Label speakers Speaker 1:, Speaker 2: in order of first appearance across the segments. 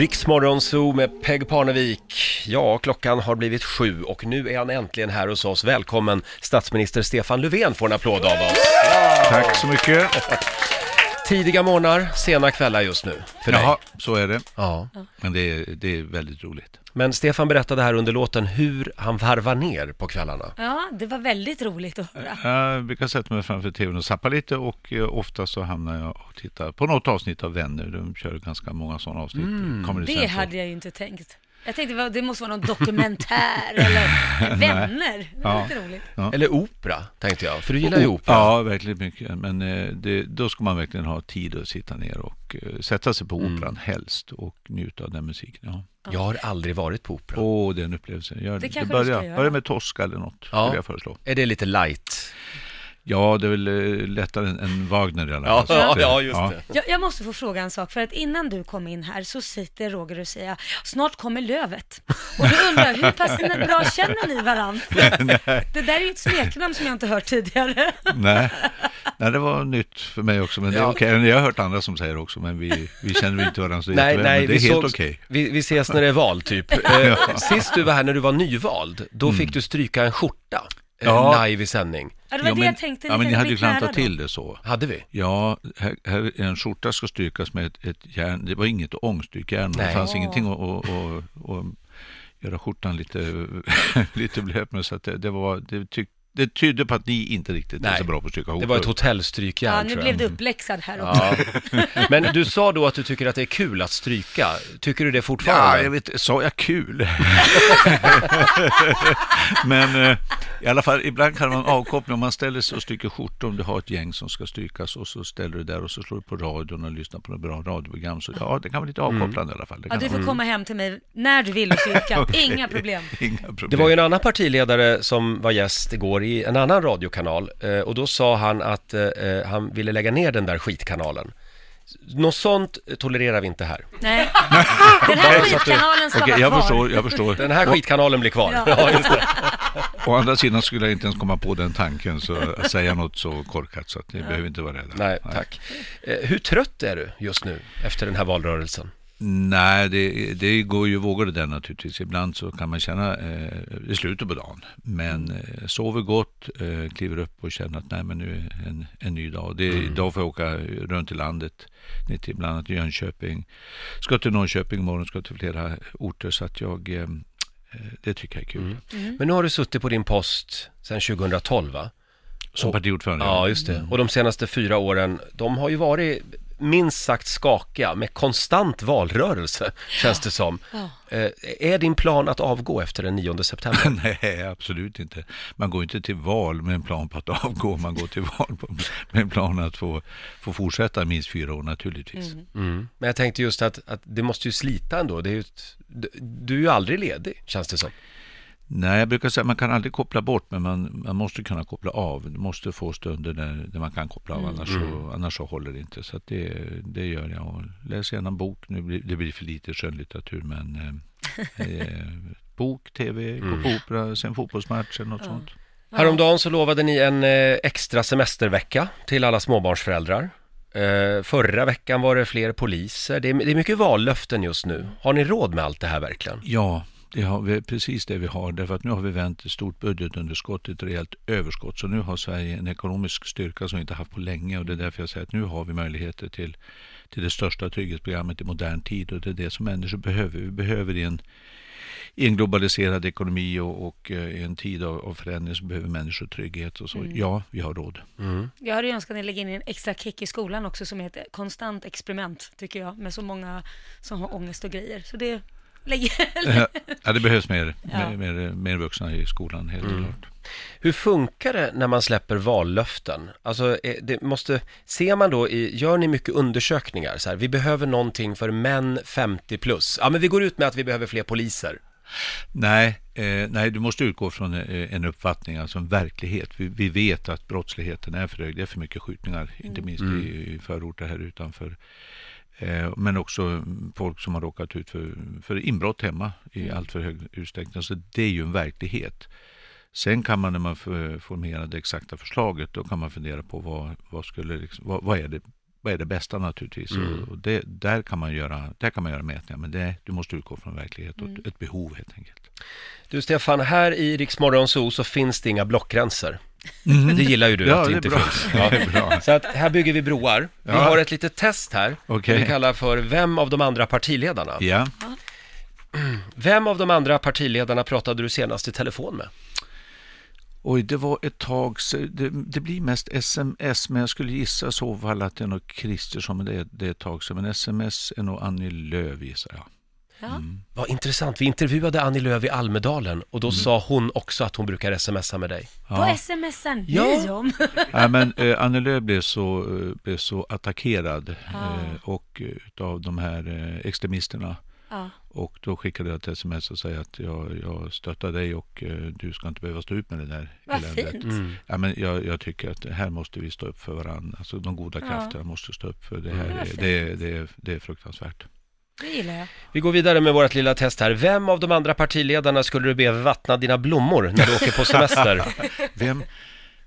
Speaker 1: Riksmorgon Zoo med Peg Parnevik. Ja, klockan har blivit sju och nu är han äntligen här hos oss. Välkommen statsminister Stefan Löfven får en applåd av oss.
Speaker 2: Tack så mycket.
Speaker 1: Tidiga morgnar, sena kvällar just nu för dig.
Speaker 2: Jaha, så är det.
Speaker 1: Ja.
Speaker 2: Men det är, det är väldigt roligt.
Speaker 1: Men Stefan berättade här under låten hur han varvar ner på kvällarna.
Speaker 3: Ja, det var väldigt roligt att höra.
Speaker 2: Jag brukar sätta mig framför tvn och zappa lite och eh, ofta så hamnar jag och tittar på något avsnitt av Vänner. De kör ganska många sådana avsnitt. Comedy
Speaker 3: Det
Speaker 2: Central.
Speaker 3: hade jag ju inte tänkt. Jag tänkte det måste vara någon dokumentär eller vänner. Det var
Speaker 2: Ja.
Speaker 3: lite roligt.
Speaker 1: Eller opera, tänkte jag, för du gillar ju opera.
Speaker 2: Ja, verkligen mycket. Men eh, det, då ska man verkligen ha tid att sitta ner och eh, sätta sig på operan helst och njuta av den musiken. Ja.
Speaker 1: Jag har aldrig varit på opera.
Speaker 2: Åh, det är en upplevelse. Gör,
Speaker 3: Det kanske du
Speaker 2: börja,
Speaker 3: ska göra.
Speaker 2: börja med Tosca eller något,
Speaker 1: Ja.
Speaker 2: skulle jag föreslå.
Speaker 1: Är det lite light?
Speaker 2: Ja, det är väl eh, lättare än, än Wagner i alla
Speaker 1: Ja,
Speaker 2: fall. Eh,
Speaker 1: ja, just det.
Speaker 3: Jag, jag måste få fråga en sak, för att innan du kom in här så sitter Roger och säger snart kommer lövet. Och då undrar jag, hur pass bra känner ni varandra? Det där är ju ett smeknamn som jag inte hört tidigare.
Speaker 2: Nej. Nej, det var nytt för mig också, men det är
Speaker 1: Ja.
Speaker 2: okej. Jag har hört andra som säger också, men vi, vi känner inte varandra så
Speaker 1: Nej, nej,
Speaker 2: men det är helt okej.
Speaker 1: vi, vi ses när det är val, typ. Eh, sist du var här när du var nyvald, då fick du stryka en skjorta eh,
Speaker 2: Mm. Ja.
Speaker 1: live i sändning.
Speaker 3: Ja, det var
Speaker 2: Ja,
Speaker 3: det
Speaker 2: men,
Speaker 3: jag tänkte.
Speaker 2: ja, men ni hade ju klantat till det så.
Speaker 1: Hade vi?
Speaker 2: Ja, här, här, en skjorta ska strykas med ett, ett järn. Det var inget ångstrykjärn. Det
Speaker 1: Nej.
Speaker 2: fanns
Speaker 3: Åh.
Speaker 2: ingenting att, att, att, att göra skjortan lite, lite blöt med. Så att det, det, var, det, tyck, det tydde på att ni inte riktigt är
Speaker 1: Nej.
Speaker 2: så bra på att stryka ihop.
Speaker 1: Det var ett hotellstrykjärn,
Speaker 3: Ja, nu
Speaker 1: tror
Speaker 3: blev
Speaker 1: jag.
Speaker 3: du uppläxad här också.
Speaker 1: Ja. Men du sa då att du tycker att det är kul att stryka. Tycker du det
Speaker 2: Ja,
Speaker 1: fortfarande?
Speaker 2: jag vet, sa jag kul? Men eh, i alla fall, ibland kan man avkoppla om man ställer sig och stryker skjortor om du har ett gäng som ska strykas och så ställer du där och så slår du på radion och lyssnar på något bra radioprogram. Så ja, det kan vara lite avkopplande i alla fall. Det
Speaker 3: Ja,
Speaker 2: kan
Speaker 3: du får
Speaker 2: vara.
Speaker 3: komma hem till mig när du vill och stryka. Inga problem.
Speaker 2: Inga problem.
Speaker 1: Det var ju en annan partiledare som var gäst igår i en annan radiokanal eh, och då sa han att eh, eh, han ville lägga ner den där skitkanalen. Något sånt tolererar vi inte här.
Speaker 3: Nej. Den här skitkanalen ska
Speaker 2: Okej,
Speaker 3: vara
Speaker 2: jag
Speaker 3: kvar.
Speaker 2: förstår, jag förstår.
Speaker 1: Den här skitkanalen blir kvar.
Speaker 3: Ja.
Speaker 1: Ja, just det.
Speaker 2: Å andra sidan skulle jag inte ens komma på den tanken, så att säga något så korkat så att ni behöver inte vara rädda.
Speaker 1: Nej, tack. Eh, Hur trött är du just nu efter den här valrörelsen?
Speaker 2: Nej, det, det går ju vågor det där naturligtvis. Ibland så kan man känna eh, i slutet på dagen. Men eh, sover gott, eh, kliver upp och känner att nej men nu är en, en ny dag. Det, Idag får jag åka runt i landet, ner till bland annat Jönköping. Ska till Norrköping imorgon, ska till flera orter så att jag, eh, eh, det tycker jag är kul.
Speaker 1: Men nu har du suttit på din post sedan 2012 va?
Speaker 2: Som partiordförande.
Speaker 1: Ja, just det. Och de senaste fyra åren, de har ju varit minst sagt skakiga med konstant valrörelse, känns det som.
Speaker 3: Ja.
Speaker 1: Eh, Är din plan att avgå efter den 9 september?
Speaker 2: Nej, absolut inte. Man går inte till val med en plan på att avgå. Man går till val på, med en plan att få, få fortsätta minst fyra år naturligtvis.
Speaker 1: Mm. Men jag tänkte just att, att det måste ju slita ändå. Det är ju ett, du- du är ju aldrig ledig, känns det som.
Speaker 2: Nej, jag brukar säga att man kan aldrig koppla bort, men man, man måste kunna koppla av. Du måste få stunder där, där man kan koppla av, annars, så, annars så håller det inte. Så det, det gör jag. Och läser gärna en bok. Nu blir, det blir för lite skönlitteratur, men eh, eh, bok, tv, gå på opera, sen fotbollsmatch eller något sånt.
Speaker 1: Häromdagen så lovade ni en eh, extra semestervecka till alla småbarnsföräldrar. Eh, förra veckan var det fler poliser. Det är, det är mycket vallöften just nu. Har ni råd med allt det här verkligen?
Speaker 2: Ja, det har vi, precis det vi har. Därför att nu har vi vänt ett stort budgetunderskott till ett rejält överskott. Så nu har Sverige en ekonomisk styrka som vi inte haft på länge. Och det är därför jag säger att nu har vi möjligheter till, till det största trygghetsprogrammet i modern tid. Och det är det som människor behöver. Vi behöver i en, i en globaliserad ekonomi och, och eh, i en tid av, av förändring så behöver människor trygghet. Och så. Ja, vi har råd.
Speaker 3: Jag hade ju önskat att ni lägger in en extra kick i skolan också som heter konstant experiment, tycker jag, med så många som har ångest och grejer. Så det lägger...
Speaker 2: ja, det behövs mer,
Speaker 3: Ja.
Speaker 2: mer, mer, mer vuxna i skolan, helt klart.
Speaker 1: Hur funkar det när man släpper vallöften? Alltså, eh, det måste, ser man då i, gör ni mycket undersökningar? Så här, vi behöver någonting för män 50 plus. Ja, men vi går ut med att vi behöver fler poliser.
Speaker 2: Nej, eh, nej, du måste utgå från eh, en uppfattning, alltså en verklighet. Vi, vi vet att brottsligheten är för hög. Det är för mycket skjutningar, inte minst i, i förorter här utanför. Eh, men också folk som har råkat ut för, för inbrott hemma i allt för hög utsträckning. Så det är ju en verklighet. Sen kan man när man formerar det exakta förslaget, då kan man fundera på vad, vad, skulle, liksom, vad, vad är det vad är det bästa naturligtvis.
Speaker 1: Mm.
Speaker 2: Och det, där, kan man göra, där kan man göra mätningar, men det, du måste utgå från verklighet och ett, ett behov helt enkelt.
Speaker 1: Du Stefan, här i Riksmorgon så finns det inga blockgränser. Det gillar ju du
Speaker 2: Ja,
Speaker 1: att det inte finns.
Speaker 2: Bra.
Speaker 1: Så att här bygger vi broar. Vi
Speaker 2: Ja.
Speaker 1: har ett litet test här.
Speaker 2: Okej.
Speaker 1: Vi kallar för Vem av de andra partiledarna?
Speaker 2: Ja.
Speaker 1: Vem av de andra partiledarna pratade du senast i telefon med?
Speaker 2: Oj, det var ett tag se- det, det blir mest sms, men jag skulle gissa så fall att det är nog Kristersson, men det är, det är ett tag sedan. Men sms är nog Annie Lööf gissar jag.
Speaker 3: Ja.
Speaker 1: Vad intressant, vi intervjuade Annie Lööf i Almedalen och då sa hon också att hon brukar smsa med dig.
Speaker 3: Vad smsar ni
Speaker 1: Ja.
Speaker 3: om?
Speaker 2: Nej, men eh, Annie Lööf blev så, eh, blev så attackerad eh, och eh, utav de här eh, extremisterna.
Speaker 3: Ja.
Speaker 2: Och då skickade jag ett sms och säga att jag, jag stöttar dig och eh, du ska inte behöva stå ut med det där
Speaker 3: Vad
Speaker 2: eländet.
Speaker 3: fint.
Speaker 1: Mm.
Speaker 2: Ja, men jag, jag tycker att här måste vi stå upp för varandra. Alltså de goda
Speaker 3: Ja.
Speaker 2: krafterna måste stå upp för det här.
Speaker 3: Mm. Vad
Speaker 2: är,
Speaker 3: fint.
Speaker 2: det, är- det, är, det är fruktansvärt.
Speaker 3: Det gillar jag.
Speaker 1: Vi går vidare med vårt lilla test här. Vem av de andra partiledarna skulle du be vattna dina blommor när du åker på semester?
Speaker 2: Vem,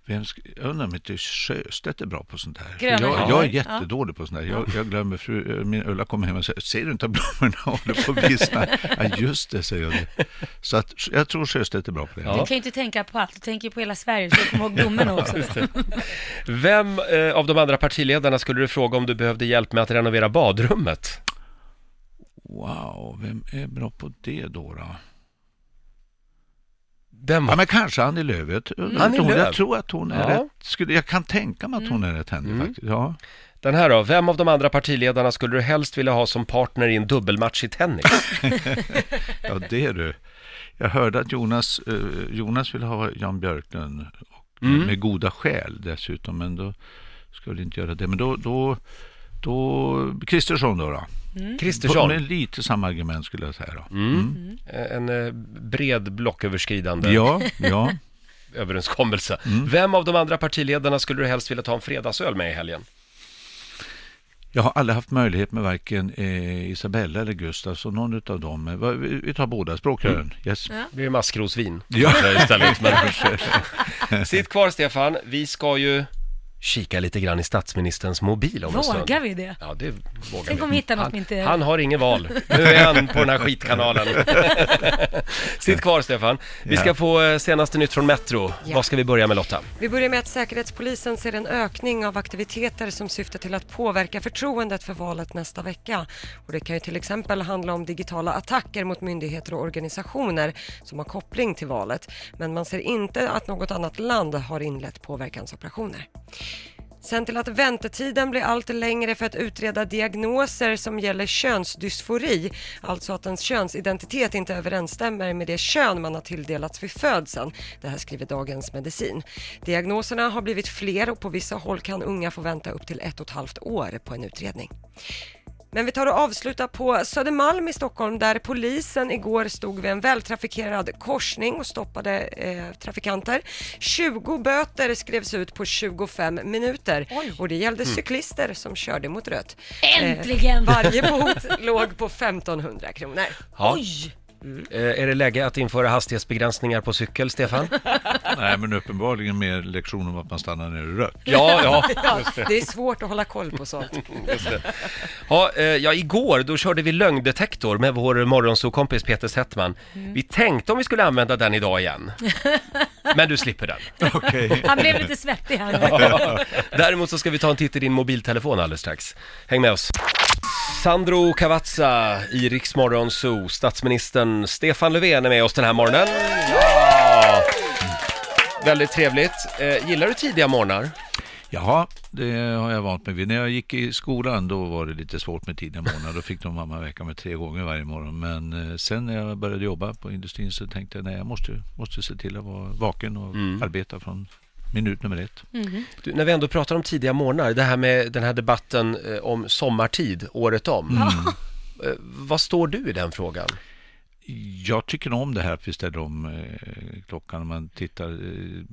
Speaker 2: vem sk- jag undrar om inte Sjöstedt är bra på sånt här. För
Speaker 3: Gröna
Speaker 2: Jag, jag är
Speaker 3: Ja.
Speaker 2: jättedålig på sånt här. Jag, jag glömmer, fru, min Ulla kommer hem och säger, ser du inte att blommorna håller på att vissna? Ja, just det, säger jag. Det. Så att, jag tror Sjöstedt är bra på det.
Speaker 1: Ja.
Speaker 3: Du kan ju inte tänka på allt, du tänker på hela Sverige, så du kommer ihåg blommorna också.
Speaker 1: Vem eh, av de andra partiledarna skulle du fråga om du behövde hjälp med att renovera badrummet?
Speaker 2: Wow, vem är bra på det då? då?
Speaker 1: Den
Speaker 2: Ja,
Speaker 1: var...
Speaker 2: men kanske Annie Lööf. Jag, tror-
Speaker 1: Annie
Speaker 2: hon,
Speaker 1: Lööf.
Speaker 2: jag tror att hon är
Speaker 1: Ja.
Speaker 2: rätt. Skulle, jag kan tänka mig att hon är rätt händig
Speaker 1: Mm.
Speaker 2: faktiskt. Ja.
Speaker 1: Den här då, vem av de andra partiledarna skulle du helst vilja ha som partner i en dubbelmatch i tennis?
Speaker 2: ja, det är du. Jag hörde att Jonas, eh, Jonas ville ha Jan Björklund och,
Speaker 1: Mm.
Speaker 2: med goda skäl dessutom, men då skulle inte göra det. Men då, då, då Kristersson då. då.
Speaker 1: Kristersson,
Speaker 2: Med lite samma argument skulle jag säga. Då.
Speaker 1: mm. en eh, bred blocköverskridande
Speaker 2: Ja, ja.
Speaker 1: överenskommelse.
Speaker 2: Mm.
Speaker 1: Vem av de andra partiledarna skulle du helst vilja ta en fredagsöl med i helgen?
Speaker 2: Jag har aldrig haft möjlighet med varken eh, Isabella eller Gustav, så någon av dem. eh, Vi vi tar båda, språkrören. Yes.
Speaker 3: Ja.
Speaker 1: Det blir maskrosvin
Speaker 2: Ja.
Speaker 1: istället. Men... Sitt kvar Stefan, vi ska ju kika lite grann i statsministerns mobil om en stund.
Speaker 3: Vågar vi det?
Speaker 1: Ja, det vågar
Speaker 3: Tänk
Speaker 1: vi.
Speaker 3: om vi hittar något
Speaker 1: han,
Speaker 3: vi inte-
Speaker 1: han har ingen val. Nu är han på den här skitkanalen. Sitt kvar Stefan. Vi ska få eh, senaste nytt från Metro.
Speaker 4: Ja.
Speaker 1: Vad ska vi börja med Lotta?
Speaker 4: Vi börjar med att Säkerhetspolisen ser en ökning av aktiviteter som syftar till att påverka förtroendet för valet nästa vecka. Och det kan ju till exempel handla om digitala attacker mot myndigheter och organisationer som har koppling till valet. Men man ser inte att något annat land har inlett påverkansoperationer. Sen till att väntetiden blir allt längre för att utreda diagnoser som gäller könsdysfori, alltså att ens könsidentitet inte överensstämmer med det kön man har tilldelats vid födseln. Det här skriver Dagens Medicin. Diagnoserna har blivit fler och på vissa håll kan unga få vänta upp till ett och ett halvt år på en utredning. Men vi tar och avslutar på Södermalm i Stockholm där polisen igår stod vid en vältrafikerad korsning och stoppade eh, trafikanter. 20 böter skrevs ut på 25 minuter
Speaker 3: Oj.
Speaker 4: och det gällde cyklister som körde mot rött.
Speaker 3: Äntligen!
Speaker 4: Eh, varje bot låg på 1500 kronor.
Speaker 1: Ja.
Speaker 3: Oj!
Speaker 1: Eh, Är det läge att införa hastighetsbegränsningar på cykel, Stefan?
Speaker 2: Nej, men uppenbarligen mer lektion om att man stannar när det är rött.
Speaker 1: Ja, ja.
Speaker 4: Ja, det är svårt att hålla koll på sånt.
Speaker 1: Det. Ja, eh, ja, igår då körde vi lögndetektor med vår morgonsokompis Peter Settman. Vi tänkte om vi skulle använda den idag igen. Men du slipper den.
Speaker 2: Okej.
Speaker 3: Han blev lite svettig här nu.
Speaker 1: Däremot så ska vi ta en titt i din mobiltelefon alldeles strax. Häng med oss. Sandro Cavazza i Riksmorgon Zoo. Statsministern Stefan Löfven är med oss den här morgonen. Ja. Väldigt trevligt. Eh, gillar du tidiga morgnar?
Speaker 2: Jaha, det har jag vant mig vid. När jag gick i skolan då var det lite svårt med tidiga morgnar. Då fick de mamma väcka mig tre gånger varje morgon. Men eh, sen när jag började jobba på industrin så tänkte jag nej, jag måste, måste se till att vara vaken och arbeta från minut nummer ett.
Speaker 1: Du, när vi ändå pratar om tidiga morgnar, det här med den här debatten eh, om sommartid året om. Eh, vad står du i den frågan?
Speaker 2: Jag tycker om det här att vi ställer om eh, klockan. Om man tittar eh,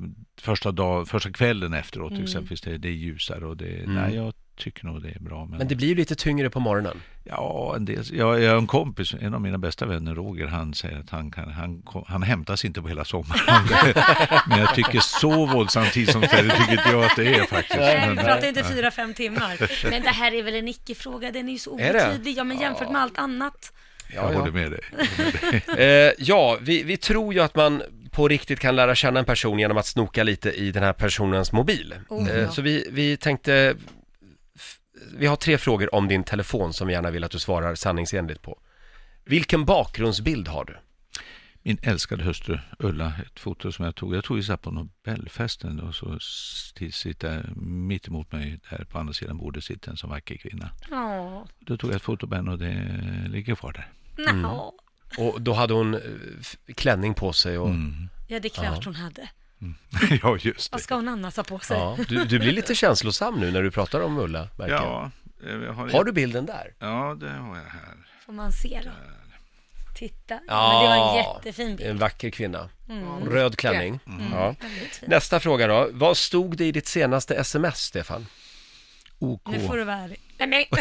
Speaker 2: första, dag, första kvällen efteråt exempelvis, det, det är ljusare och det, nej, jag tycker nog det är bra. Men,
Speaker 1: Men det blir ju lite tyngre på morgonen.
Speaker 2: Ja, en del, jag, jag har en kompis, en av mina bästa vänner, Roger, han säger att han, kan, han, han hämtas inte på hela sommaren. men jag tycker så våldsam tid som ställe tycker inte jag att det är faktiskt.
Speaker 3: Nej, vi pratar inte fyra, fem timmar. Men det här är väl en icke-fråga, den är ju så
Speaker 1: det?
Speaker 3: obetydlig. Ja, men jämfört med allt annat.
Speaker 2: jag håller med dig. Jag håller med dig.
Speaker 1: Eh, ja, vi, vi tror ju att man på riktigt kan lära känna en person genom att snoka lite i den här personens mobil.
Speaker 3: Oh,
Speaker 1: Eh,
Speaker 3: ja.
Speaker 1: Så vi, vi tänkte, vi har tre frågor om din telefon som vi gärna vill att du svarar sanningsenligt på. Vilken bakgrundsbild har du?
Speaker 2: Min älskade hustru Ulla, ett foto som jag tog. Jag tog ju så på Nobelfesten och så sitter mitt emot mig där på andra sidan bordet sitter en så vacker kvinna.
Speaker 3: Åh,
Speaker 2: Då tog jag ett foto på henne och det ligger kvar där.
Speaker 3: nå.
Speaker 1: Och då hade hon eh, klänning på sig och...
Speaker 2: Mm.
Speaker 3: Ja, det är klart hon hade.
Speaker 2: ja, just
Speaker 3: Vad
Speaker 2: det.
Speaker 3: ska hon annars ha på sig?
Speaker 1: Ja, du, du blir lite känslosam nu när du pratar om Ulla, jag.
Speaker 2: Ja, eh, har,
Speaker 1: Har du bilden där?
Speaker 2: Ja, det har jag här.
Speaker 3: Får man se då? Titta.
Speaker 1: Ja,
Speaker 3: Ja, men det var en jättefin
Speaker 1: En
Speaker 3: bild.
Speaker 1: vacker kvinna.
Speaker 3: Mm.
Speaker 1: Röd klänning. Ja.
Speaker 3: Väldigt fin.
Speaker 1: Nästa fråga då. Vad stod det i ditt senaste sms, Stefan?
Speaker 2: OK.
Speaker 3: Nu får du vara ärlig. Nej, men...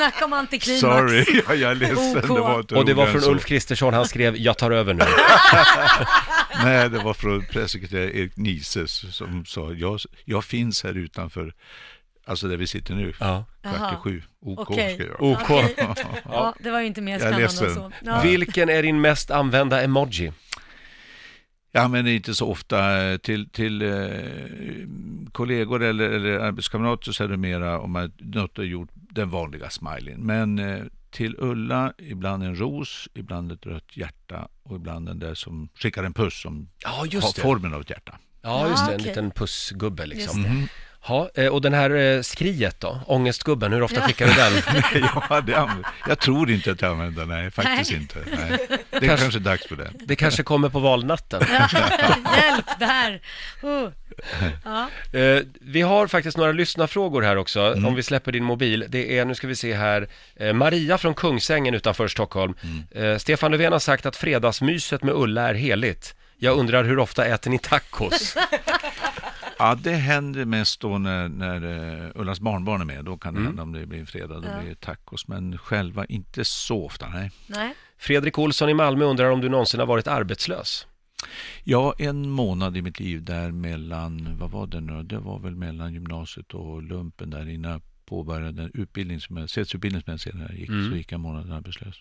Speaker 3: Snacka om antiklimax.
Speaker 2: Sorry, ja, jag är ledsen.
Speaker 3: OK.
Speaker 2: Det var inte
Speaker 1: Och det var
Speaker 2: roligare än
Speaker 1: från
Speaker 2: så.
Speaker 1: Ulf Kristersson, han skrev “Jag tar över nu”.
Speaker 2: Nej, det var från pressekreterare Erik Nises som sa jag, jag finns här utanför, alltså där vi sitter nu,
Speaker 1: Ja.
Speaker 2: kvart i
Speaker 3: Jaha.
Speaker 2: sju. OK
Speaker 3: Okej.
Speaker 2: ska jag.
Speaker 1: OK.
Speaker 3: Okej. Ja, det var ju inte mer
Speaker 2: Jag är
Speaker 3: spännande än så. Ja.
Speaker 1: Vilken är din mest använda emoji?
Speaker 2: Jag använder inte så ofta till, till eh, kollegor eller, eller arbetskamrater så är det mera om man något har gjort den vanliga smileyn. Men eh, till Ulla, ibland en ros, ibland ett rött hjärta och ibland den där som skickar en puss som
Speaker 1: Ja,
Speaker 2: har
Speaker 1: det.
Speaker 2: formen av ett hjärta.
Speaker 1: Ja, just det. En
Speaker 3: okej.
Speaker 1: liten pussgubbe
Speaker 3: Just
Speaker 1: liksom.
Speaker 3: det.
Speaker 1: Ja, eh, och den här eh, skriet då? Ångestgubben, hur ofta skickar du den?
Speaker 2: ja, det anv- jag tror inte att jag använder den, nej faktiskt
Speaker 3: Nej.
Speaker 2: inte. Nej. Det är kanske är dags för den.
Speaker 1: Det kanske kommer på valnatten.
Speaker 3: Hjälp, det här. Oh. Ja.
Speaker 1: Eh, vi har faktiskt några lyssnarfrågor här också,
Speaker 2: Mm.
Speaker 1: om vi släpper din mobil. Det är, nu ska vi se här, Maria från Kungsängen utanför Stockholm.
Speaker 2: Mm.
Speaker 1: Stefan Löfven har sagt att fredagsmyset med Ulla är heligt. Jag undrar hur ofta äter ni tacos?
Speaker 2: Ja, det händer mest då när, när uh, Ullas barnbarn är med. Då kan det
Speaker 1: Mm.
Speaker 2: hända om det blir fredag, då
Speaker 3: Ja.
Speaker 2: blir det tacos. Men själva inte så ofta, nej.
Speaker 3: Nej.
Speaker 1: Fredrik Olsson i Malmö undrar om du någonsin har varit arbetslös?
Speaker 2: Ja, en månad i mitt liv där mellan, vad var det nu Det var väl mellan gymnasiet och lumpen där innan jag påbörjade den utbildning som jag, svetsutbildning som jag senare gick,
Speaker 1: Mm.
Speaker 2: så gick jag en månad arbetslös.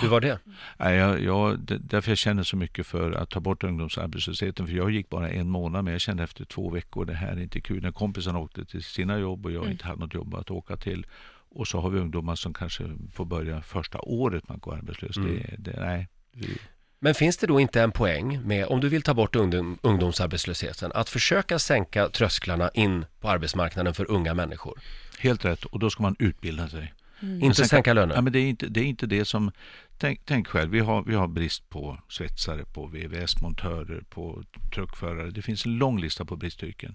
Speaker 1: Hur var det?
Speaker 2: Nej, jag, jag, därför jag känner så mycket för att ta bort ungdomsarbetslösheten. För jag gick bara en månad, men jag kände efter två veckor, det här är inte kul. När kompisarna åkte till sina jobb och jag
Speaker 3: Mm.
Speaker 2: inte hade något jobb att åka till. Och så har vi ungdomar som kanske får börja första året man går arbetslös.
Speaker 1: Mm.
Speaker 2: Det, det, nej, vi,
Speaker 1: Men finns det då inte en poäng med, om du vill ta bort ungdom, ungdomsarbetslösheten, att försöka sänka trösklarna in på arbetsmarknaden för unga människor?
Speaker 2: helt rätt. Och då ska man utbilda sig.
Speaker 1: Inte
Speaker 2: sen-
Speaker 1: sänka löner?
Speaker 2: Ja, men det, är inte, det är inte det som... Tänk, tänk själv, vi har, vi har brist på svetsare, på VVS-montörer, på truckförare. Det finns en lång lista på bristyrken.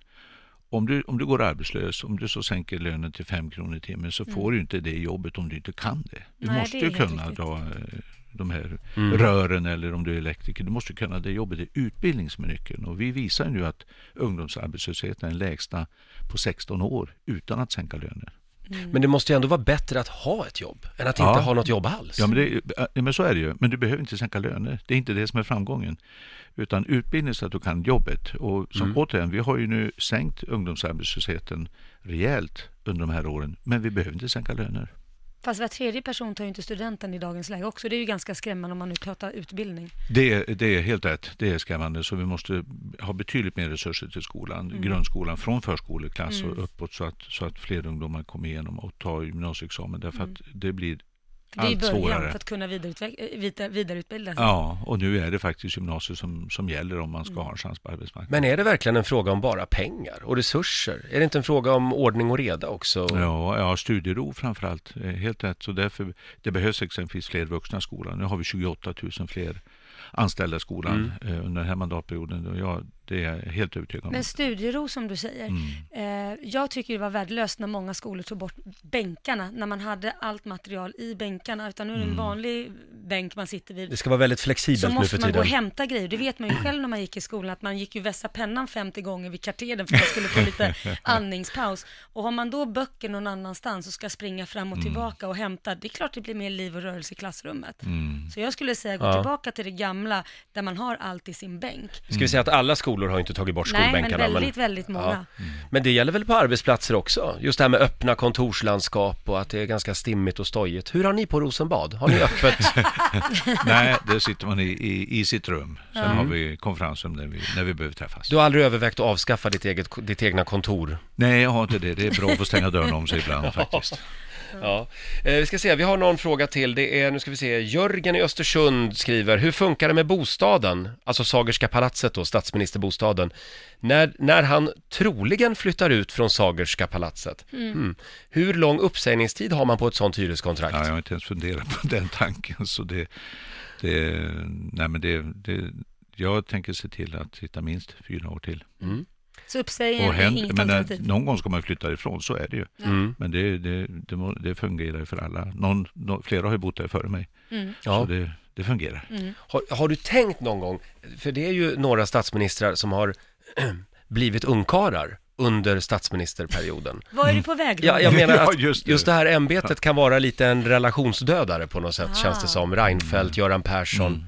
Speaker 2: Om du, om du går arbetslös, om du så sänker lönen till 5 kronor i timmen så får du inte det jobbet om du inte kan det. Du
Speaker 3: Nej,
Speaker 2: måste
Speaker 3: det
Speaker 2: ju kunna
Speaker 3: riktigt.
Speaker 2: dra eh, de här
Speaker 1: Mm.
Speaker 2: rören eller om du är elektriker. Du måste kunna det jobbet. Det är utbildning som är nyckeln. Och vi visar ju nu att ungdomsarbetslösheten är den lägsta på 16 år utan att sänka löner.
Speaker 1: Men det måste ju ändå vara bättre att ha ett jobb, än att
Speaker 2: Ja.
Speaker 1: inte ha något jobb alls.
Speaker 2: Ja men, det, men så är det ju. Men du behöver inte sänka löner. Det är inte det som är framgången. Utan utbildning så att du kan jobbet. Och som
Speaker 1: Mm.
Speaker 2: återigen, vi har ju nu sänkt ungdomsarbetslösheten rejält under de här åren. Men vi behöver inte sänka löner.
Speaker 3: Fast var tredje person tar ju inte studenten i dagens läge också. Det är ju ganska skrämmande om man nu pratar utbildning.
Speaker 2: Det, är- det är helt rätt. Det är skrämmande. Så vi måste ha betydligt mer resurser till skolan,
Speaker 3: Mm.
Speaker 2: grundskolan, från förskoleklass och uppåt så att, så att fler ungdomar kommer igenom och tar gymnasieexamen. Därför att det blir
Speaker 3: det är början
Speaker 2: svårare.
Speaker 3: för att kunna eh, vidare, vidareutbilda sig.
Speaker 2: Ja, och nu är det faktiskt gymnasiet som, som gäller om man ska ha en chans på arbetsmarknaden.
Speaker 1: Men är det verkligen en fråga om bara pengar och resurser? Är det inte en fråga om ordning och reda också?
Speaker 2: Ja, ja, studiero framförallt. Helt rätt. Så därför, det behövs exempelvis fler vuxna i skolan. Nu har vi 28 000 fler anställda i skolan eh, under den här mandatperioden. Och jag, det är jag helt övertygad om.
Speaker 3: Men studiero som du säger.
Speaker 2: Mm.
Speaker 3: Eh, jag tycker det var värdelöst när många skolor tog bort bänkarna, när man hade allt material i bänkarna, utan nu är det en
Speaker 2: Mm.
Speaker 3: vanlig bänk man sitter vid.
Speaker 1: Det ska vara väldigt
Speaker 3: Så
Speaker 1: flexibelt nu
Speaker 3: måste
Speaker 1: för
Speaker 3: man gå och
Speaker 1: tiden.
Speaker 3: hämta grejer. Det vet man ju själv när man gick i skolan, att man gick ju vässa pennan 50 gånger vid katedern för att man skulle få lite andningspaus. Och har man då böcker någon annanstans och ska springa fram och tillbaka och hämta, det är klart det blir mer liv och rörelse i klassrummet.
Speaker 2: Mm.
Speaker 3: Så jag skulle säga gå
Speaker 1: Ja.
Speaker 3: tillbaka till det gamla, där man har allt i sin bänk.
Speaker 1: Ska vi säga att alla skolor har inte tagit bort
Speaker 3: Nej, men
Speaker 1: skolbänkarna.
Speaker 3: väldigt, väldigt många.
Speaker 1: Men det gäller väl på arbetsplatser också? Just det här med öppna kontorslandskap och att det är ganska stimmigt och stojigt. Hur har ni på Rosenbad? Har ni öppet?
Speaker 2: Nej, där sitter man i, i, i sitt rum. Sen har vi konferensrum när vi, när vi behöver träffas.
Speaker 1: Du har aldrig övervägt att avskaffa ditt, eget, ditt egna kontor?
Speaker 2: Nej, jag har inte det. Det är bra att få stänga dörren om sig ibland faktiskt.
Speaker 1: Ja. Eh, vi ska se, vi har någon fråga till. Det är, nu ska vi se, Jörgen i Östersund skriver, hur funkar det med bostaden? Alltså Sagerska palatset då, statsministerbostaden. När, när han troligen flyttar ut från Sagerska palatset. Mm. Hur lång uppsägningstid har man på ett sånt hyreskontrakt?
Speaker 2: Ja, jag har inte ens funderat på den tanken. Så det, det, nej men det, det, jag tänker se till att sitta minst fyra år till.
Speaker 3: Så uppsägningen
Speaker 2: Och
Speaker 3: är inget
Speaker 2: men,
Speaker 3: alternativ.
Speaker 2: någon gång ska man flytta ifrån, så är det ju.
Speaker 1: Mm.
Speaker 2: Men det, det, det, det fungerar ju för alla. Någon, nå- flera har ju bott där före mig.
Speaker 3: Mm.
Speaker 1: Ja.
Speaker 2: Så det, det fungerar.
Speaker 1: Har, har du tänkt någon gång, för det är ju några statsministrar som har blivit ungkarlar under statsministerperioden.
Speaker 3: Vad är du på väg?
Speaker 1: Ja, jag menar att
Speaker 2: just
Speaker 1: just
Speaker 2: det.
Speaker 1: det. här ämbetet kan vara lite en relationsdödare på något sätt,
Speaker 3: Ah.
Speaker 1: känns det som. Reinfeldt, Göran Persson.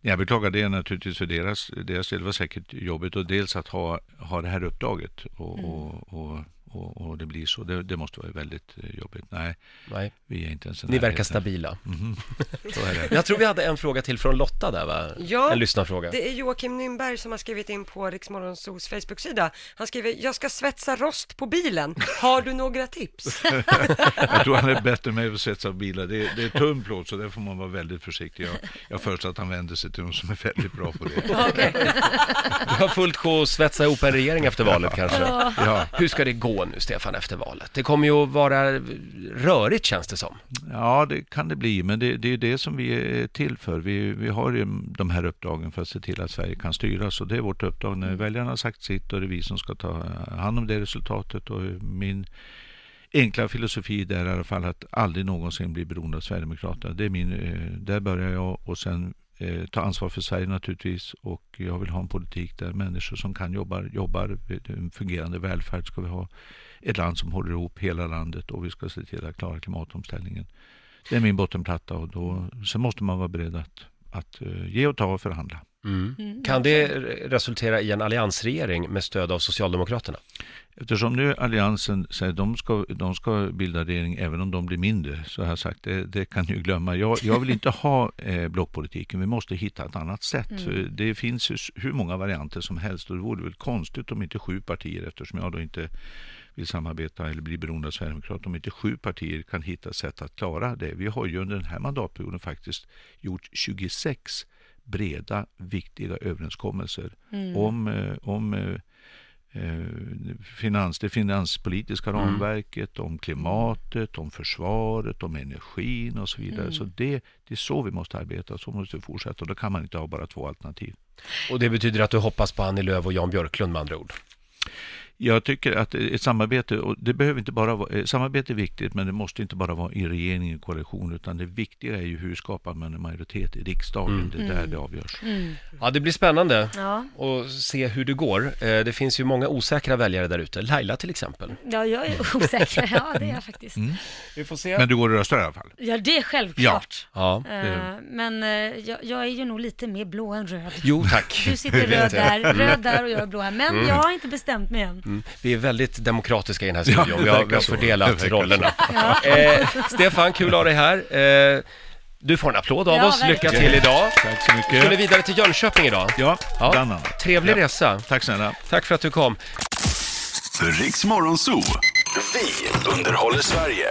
Speaker 2: Jag beklagar det naturligtvis för deras, deras del. Det var säkert jobbigt och dels att ha, ha det här uppdraget och,
Speaker 3: Mm.
Speaker 2: och, och, och, och det blir så. Det, det måste vara väldigt eh, jobbigt. Nej,
Speaker 1: Nej,
Speaker 2: vi är inte ens
Speaker 1: ni verkar stabila.
Speaker 2: Så är det.
Speaker 1: Jag tror vi hade en fråga till från Lotta där va?
Speaker 4: Ja,
Speaker 1: En lyssnarfråga.
Speaker 4: Det är Joakim Nymberg som har skrivit in på Riksmorgonsos Facebook-sida. Han skriver, jag ska svetsa rost på bilen. Har du några tips?
Speaker 2: Jag tror han är bättre än mig på att svetsa bilar. Det är, det är tunn plåt så där får man vara väldigt försiktig. Jag, jag föreslår att han vänder sig till någon som är väldigt bra på det.
Speaker 1: Du har fullt sjå att svetsa ihop en regering efter valet kanske.
Speaker 2: Ja,
Speaker 1: Hur ska det gå nu Stefan efter valet? Det kommer ju att vara rörigt känns det som.
Speaker 2: ja det kan det bli, men det, det är det som vi är till för. Vi, vi har ju de här uppdragen för att se till att Sverige kan styras och det är vårt uppdrag. När väljarna har sagt sitt och det är vi som ska ta hand om det resultatet. Och min enkla filosofi där är i alla fall att aldrig någonsin bli beroende av Sverigedemokraterna. Det är min, eh, där börjar jag och sen eh, ta ansvar för Sverige naturligtvis och jag vill ha en politik där människor som kan jobba, jobbar, en fungerande välfärd ska vi ha, ett land som håller ihop hela landet och vi ska se till att klara klimatomställningen. Det är min bottenplatta och då, sen måste man vara beredd att, att eh, ge och ta och förhandla.
Speaker 3: Mm,
Speaker 1: Kan det resultera i en alliansregering med stöd av Socialdemokraterna?
Speaker 2: Eftersom nu Alliansen säger att de ska, de ska bilda regering även om de blir mindre, så har jag sagt det, det kan ni ju glömma. Jag, jag vill inte ha eh, blockpolitiken, vi måste hitta ett annat sätt. För det finns hur många varianter som helst och det vore väl konstigt om inte sju partier, eftersom jag då inte vill samarbeta eller bli beroende av Sverigedemokraterna, om inte sju partier kan hitta sätt att klara det. Vi har ju under den här mandatperioden faktiskt gjort 26 breda, viktiga överenskommelser om, eh, om eh, eh, finans, det finanspolitiska ramverket, om klimatet, om försvaret, om energin och så vidare. Så det, det är så vi måste arbeta, så måste vi fortsätta och då kan man inte ha bara två alternativ.
Speaker 1: Och det betyder att du hoppas på Annie Lööf och Jan Björklund med andra ord?
Speaker 2: Jag tycker att ett samarbete, och det behöver inte bara vara, eh, samarbete är viktigt men det måste inte bara vara i regering och koalition utan det viktiga är ju hur skapar man en majoritet i riksdagen, det är där det avgörs.
Speaker 1: Ja, det blir spännande
Speaker 3: Ja.
Speaker 1: att se hur det går. Eh, Det finns ju många osäkra väljare där ute. Laila till exempel.
Speaker 3: ja, jag är osäker. Ja, det är jag faktiskt.
Speaker 1: Vi får se.
Speaker 2: Men du går och röstar i alla fall?
Speaker 3: Ja, det är självklart.
Speaker 1: Ja.
Speaker 3: Men eh, jag, jag är ju nog lite mer blå än röd.
Speaker 1: Jo, tack.
Speaker 3: Du sitter röd där, röd där och jag är blå här. Men jag har inte bestämt mig än.
Speaker 1: Mm. Vi är väldigt demokratiska i den här
Speaker 2: Ja,
Speaker 1: studion.
Speaker 2: det
Speaker 1: vi, har, vi har fördelat rollerna. Eh, Stefan, kul att ha dig här. Eh, du får en applåd av
Speaker 3: Ja,
Speaker 1: oss. Lycka
Speaker 3: verkligen.
Speaker 1: till idag.
Speaker 2: Tack så mycket.
Speaker 1: Skulle vidare till Jönköping idag.
Speaker 2: Ja,
Speaker 1: Ja.
Speaker 2: bland annat.
Speaker 1: Trevlig
Speaker 2: Ja.
Speaker 1: resa.
Speaker 2: Tack snälla.
Speaker 1: Tack för att du kom.
Speaker 5: Riks Morgonzoo. Vi underhåller Sverige.